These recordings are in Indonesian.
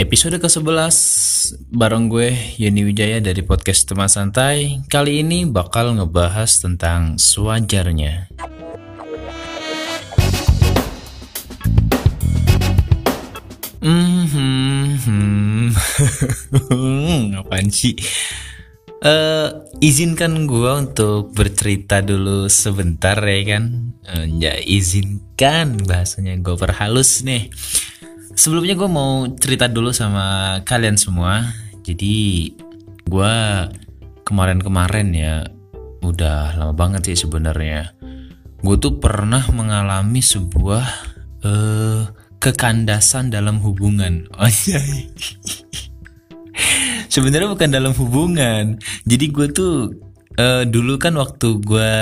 Episode ke-11 bareng gue Yeni Wijaya dari podcast Teman Santai. Kali ini bakal ngebahas tentang sewajarnya. Hmm, hmm? Eh, izinkan gue untuk bercerita dulu sebentar ya kan. Eh, ya izinkan bahasanya gue perhalus nih. Sebelumnya gue mau cerita dulu sama kalian semua. Jadi gue kemarin-kemarin ya udah lama banget sih sebenarnya. Gue tuh pernah mengalami sebuah eh kekandasan dalam hubungan. Oh Sebenarnya bukan dalam hubungan. Jadi gue tuh eh, dulu kan waktu gue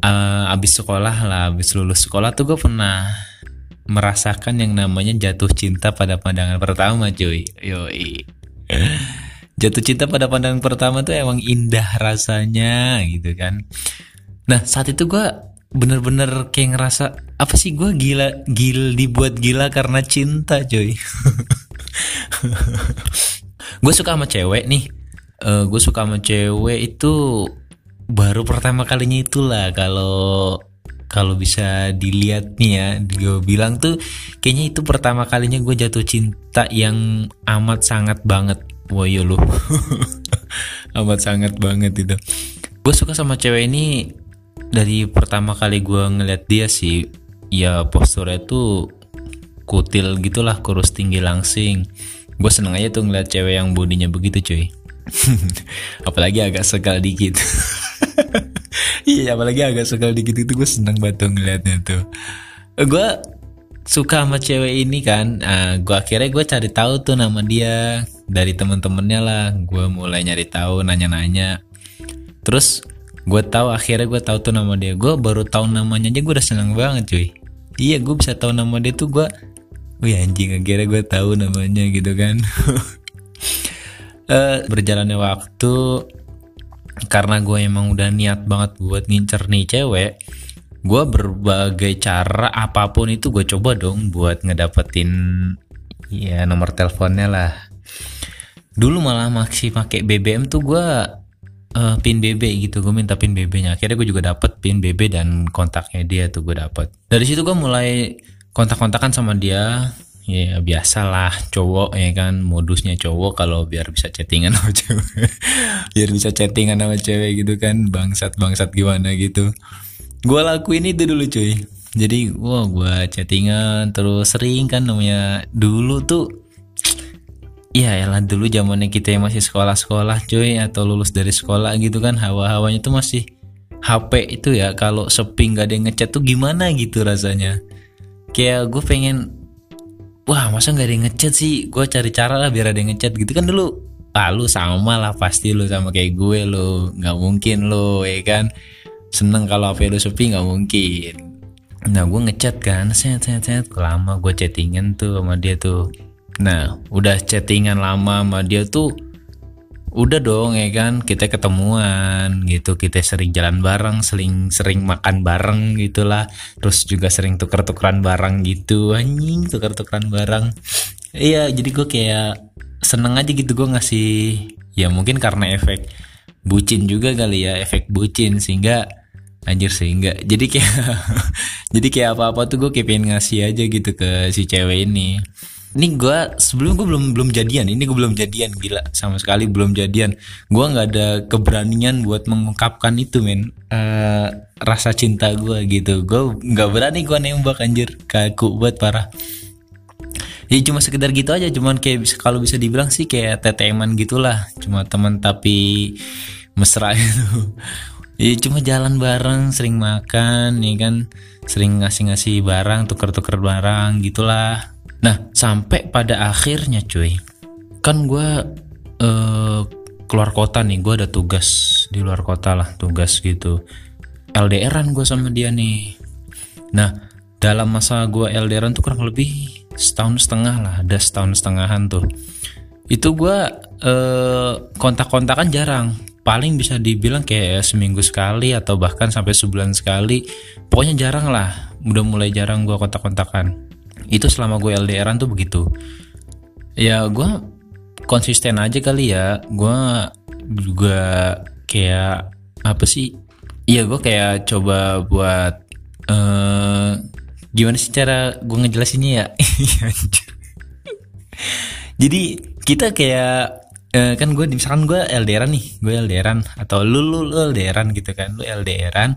eh, abis sekolah lah, abis lulus sekolah tuh gue pernah merasakan yang namanya jatuh cinta pada pandangan pertama cuy. Yoi. Jatuh cinta pada pandangan pertama tuh emang indah rasanya gitu kan. Nah saat itu gue bener-bener kayak ngerasa apa sih gue gila gil dibuat gila karena cinta cuy. Gue suka sama cewek nih. Eh gue suka sama cewek itu baru pertama kalinya itulah kalau kalau bisa dilihat nih ya gue bilang tuh kayaknya itu pertama kalinya gue jatuh cinta yang amat sangat banget. Woyo lu amat sangat banget itu. Gue suka sama cewek ini dari pertama kali gue ngeliat dia sih. Ya posturnya tuh kutil gitulah kurus tinggi langsing. Gue seneng aja tuh ngeliat cewek yang bodinya begitu cuy. Apalagi agak segal dikit iya apalagi agak sekali dikit itu gue seneng banget tuh ngeliatnya tuh. Gue suka sama cewek ini kan uh, gue akhirnya gue cari tahu tuh nama dia dari temen-temennya lah. Gue mulai nyari tahu nanya-nanya. Terus gue tahu akhirnya gue tahu tuh nama dia. Gue baru tahu namanya aja gue udah seneng banget cuy. Iya gue bisa tahu nama dia tuh gue Wih anjing akhirnya gue tahu namanya gitu kan. Uh, berjalannya waktu karena gue emang udah niat banget buat ngincer nih cewek gue berbagai cara apa pun itu gue coba dong buat ngedapetin ya nomor teleponnya lah. Dulu malah masih pakai BBM tuh gue uh, pin BB gitu gue minta pin BB-nya akhirnya gue juga dapet pin BB dan kontaknya dia tuh gue dapet. Dari situ gue mulai kontak-kontakan sama dia ya biasalah cowok ya kan? Modusnya cowok kalau biar bisa chattingan sama cewek. Biar bisa chattingan sama cewek gitu kan? Bangsat bangsat gimana gitu. Gue lakuin itu dulu cuy. Jadi wah gue chattingan terus sering kan namanya. Dulu tuh ya elah dulu zamannya kita yang masih sekolah-sekolah cuy atau lulus dari sekolah gitu kan? Hawa-hawanya tuh masih HP itu ya. Kalau sepi nggak ada yang ngechat tuh gimana gitu rasanya? Kayak gue pengen wah masa nggak ada yang ngechat sih? Gue cari cara lah biar ada yang ngechat gitu. Kan dulu ah lu sama lah pasti lu sama kayak gue lu nggak mungkin lu ya kan? Seneng kalau HP lu sepi nggak mungkin. Nah gue ngechat kan set set set. Lama gue chattingan tuh sama dia tuh. Nah udah chattingan lama sama dia tuh udah dong ya kan? Kita ketemuan gitu. Kita sering jalan bareng sering sering makan bareng gitulah. Terus juga sering tuker-tukeran barang gitu. Anjing tuker-tukeran barang iya jadi gue kayak seneng aja gitu gue ngasih ya mungkin karena efek bucin juga kali ya efek bucin sehingga anjir sehingga jadi kayak jadi kayak apa-apa tuh gue kayak ngasih aja gitu ke si cewek ini ini gue sebelum gue belum belum jadian. Ini gue belum jadian gila. Sama sekali belum jadian. Gue nggak ada keberanian buat mengungkapkan itu men. Uh, rasa cinta gue gitu. Gue nggak berani gue nembak anjir. Kaku buat parah. Ya cuma sekedar gitu aja. Cuman kayak kalau bisa dibilang sih kayak teteman gitulah. Cuma teman tapi mesra gitu. Ya cuma jalan bareng sering makan ya kan. Sering ngasih-ngasih barang tuker-tuker barang gitulah Nah, sampai pada akhirnya cuy, kan gue uh, keluar kota nih, gue ada tugas di luar kota lah, tugas gitu. LDRan gue sama dia nih. Nah, dalam masa gue LDRan tuh kurang lebih setahun setengah lah, ada setahun setengahan tuh. Itu gue uh, kontak-kontakan jarang, paling bisa dibilang kayak seminggu sekali atau bahkan sampai sebulan sekali. Pokoknya jarang lah, udah mulai jarang gue kontak-kontakan itu selama gue LDRan tuh begitu. Ya gue konsisten aja kali ya. Gue juga kayak apa sih? Iya gue kayak coba buat uh, gimana sih cara gue ngejelasinnya ya? Jadi kita kayak uh, kan gue misalkan gue LDRan nih gue LDRan atau lu lu, lu LDRan gitu kan. Lu LDRan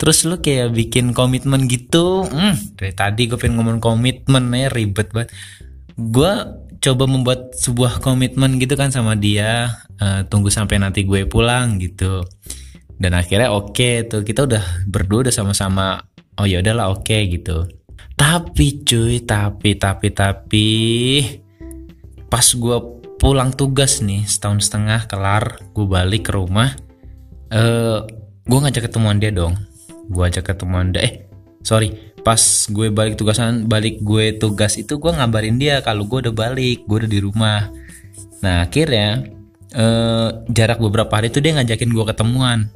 terus lu kayak bikin komitmen gitu hmm, dari tadi gue pengen ngomong komitmen ya ribet banget. Gue coba membuat sebuah komitmen gitu kan sama dia uh, tunggu sampai nanti gue pulang gitu. Dan akhirnya oke okay, tuh kita udah berdua udah sama-sama oh ya udahlah oke okay, gitu. Tapi cuy tapi tapi tapi pas gue pulang tugas nih setahun setengah kelar gue balik ke rumah eh uh, gue ngajak ketemuan dia dong gue ajak ketemuan dia eh sorry. Pas gue balik tugasan balik gue tugas itu gue ngabarin dia kalau gue udah balik gue udah di rumah. Nah akhirnya eh, jarak beberapa hari itu dia ngajakin gue ketemuan.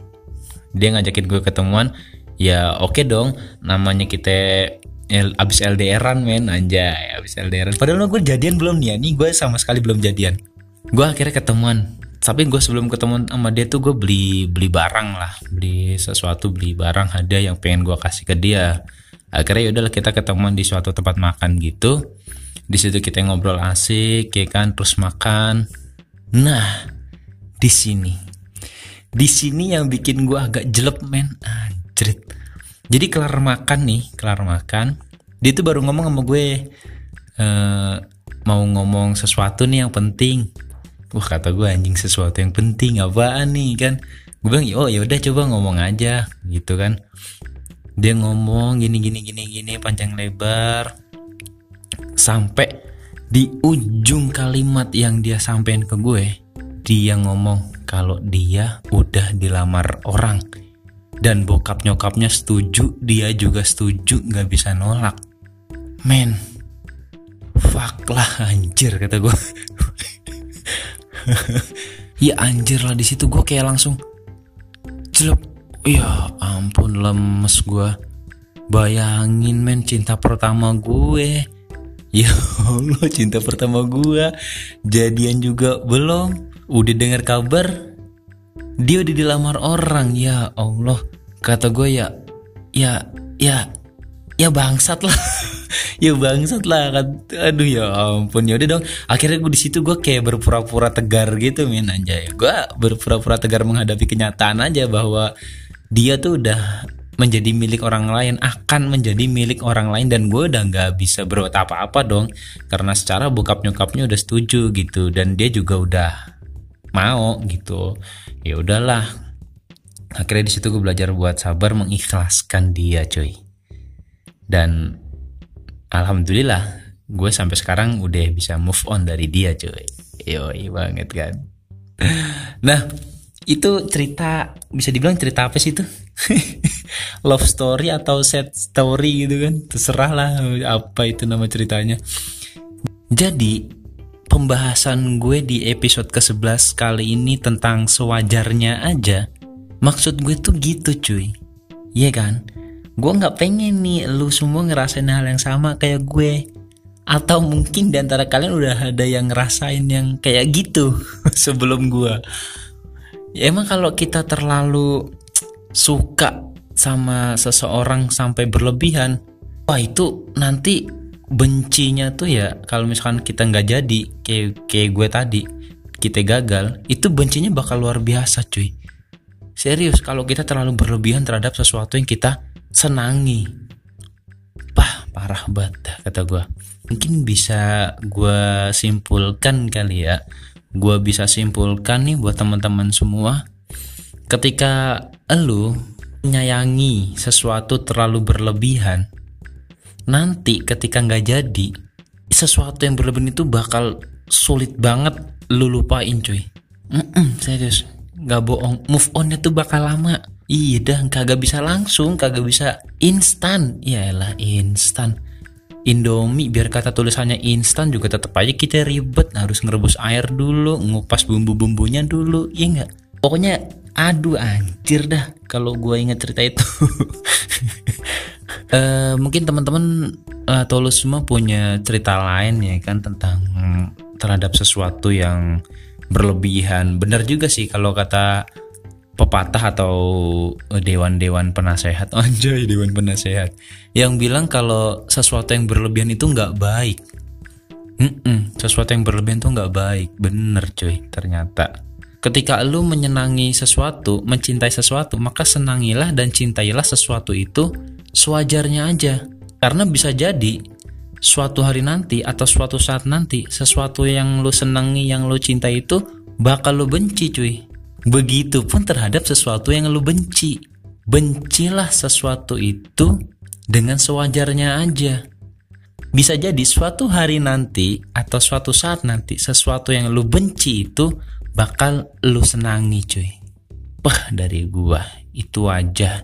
Dia ngajakin gue ketemuan. Ya oke okay dong. Namanya kita L, abis LDRan men. Anjay abis LDRan padahal gue jadian belum nih ya. Nih gue sama sekali belum jadian. Gue akhirnya ketemuan tapi gue sebelum ketemu sama dia tuh gue beli beli barang lah. Beli sesuatu beli barang hadiah yang pengen gue kasih ke dia. Akhirnya yaudahlah kita ketemuan di suatu tempat makan gitu. Di situ kita ngobrol asik ya kan terus makan. Nah di sini. Di sini yang bikin gue agak jelek men. Anjrit. Jadi kelar makan nih kelar makan. Dia tuh baru ngomong sama gue e, mau ngomong sesuatu nih yang penting wah kata gue anjing sesuatu yang penting apaan nih kan? Gue bilang oh ya udah coba ngomong aja gitu kan. Dia ngomong gini gini gini gini panjang lebar sampai di ujung kalimat yang dia sampein ke gue dia ngomong kalau dia udah dilamar orang. Dan bokap nyokapnya setuju dia juga setuju nggak bisa nolak. Men fuck lah anjir kata gue ya anjir lah di situ gue kayak langsung celup ya ampun lemes gue bayangin men cinta pertama gue. Ya Allah cinta pertama gue jadian juga belum. Udah dengar kabar dia udah dilamar orang. Ya Allah kata gue ya ya ya ya bangsat lah ya bangsat lah kan. Aduh ya ampun. Ya udah dong. Akhirnya gue di situ gue kayak berpura-pura tegar gitu min anjay. Gue berpura-pura tegar menghadapi kenyataan aja bahwa dia tuh udah menjadi milik orang lain akan menjadi milik orang lain dan gue udah nggak bisa berbuat apa-apa dong. Karena secara bokap nyokapnya udah setuju gitu dan dia juga udah mau gitu. Ya udahlah. Akhirnya di situ gue belajar buat sabar mengikhlaskan dia cuy. Dan alhamdulillah gue sampai sekarang udah bisa move on dari dia cuy. Yoi banget kan? Nah itu cerita bisa dibilang cerita apa sih itu? Love story atau sad story gitu kan? Terserah lah apa itu nama ceritanya. Jadi pembahasan gue di episode ke-11 kali ini tentang sewajarnya aja maksud gue tuh gitu cuy. Iya kan gue nggak pengen nih lu semua ngerasain hal yang sama kayak gue. Atau mungkin di antara kalian udah ada yang ngerasain yang kayak gitu sebelum gue ya emang kalau kita terlalu suka sama seseorang sampai berlebihan wah itu nanti bencinya tuh ya kalau misalkan kita nggak jadi kayak kayak gue tadi kita gagal itu bencinya bakal luar biasa cuy. Serius kalau kita terlalu berlebihan terhadap sesuatu yang kita senangi. Pah parah banget kata gue mungkin bisa gue simpulkan kali ya. Gue bisa simpulkan nih buat teman-teman semua. Ketika lu menyayangi sesuatu terlalu berlebihan nanti ketika nggak jadi sesuatu yang berlebihan itu bakal sulit banget lu lupain cuy. Mm -mm, serius. Nggak bohong. Move onnya tuh bakal lama Iya dah kagak bisa langsung, kagak bisa instan. Yaelah instan. Indomie biar kata tulisannya instan juga tetap aja kita ribet harus ngerebus air dulu, ngupas bumbu-bumbunya dulu, iya nggak? Pokoknya aduh anjir dah kalau gue inget cerita itu. uh, mungkin teman-teman atau lu semua punya cerita lain ya kan tentang terhadap sesuatu yang berlebihan. Benar juga sih kalau kata pepatah atau dewan-dewan penasehat. Anjay dewan penasehat. Yang bilang kalau sesuatu yang berlebihan itu nggak baik. Mm-mm, sesuatu yang berlebihan itu nggak baik. Bener cuy ternyata. Ketika lu menyenangi sesuatu mencintai sesuatu maka senangilah dan cintailah sesuatu itu sewajarnya aja. Karena bisa jadi suatu hari nanti atau suatu saat nanti sesuatu yang lu senangi yang lu cintai itu bakal lu benci cuy Begitupun terhadap sesuatu yang lu benci. Bencilah sesuatu itu dengan sewajarnya aja. Bisa jadi suatu hari nanti atau suatu saat nanti sesuatu yang lu benci itu bakal lu senangi cuy. Wah dari gua itu aja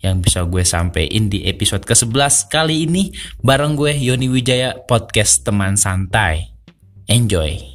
yang bisa gue sampein di episode ke-11 kali ini bareng gue Yoni Wijaya podcast teman santai. Enjoy.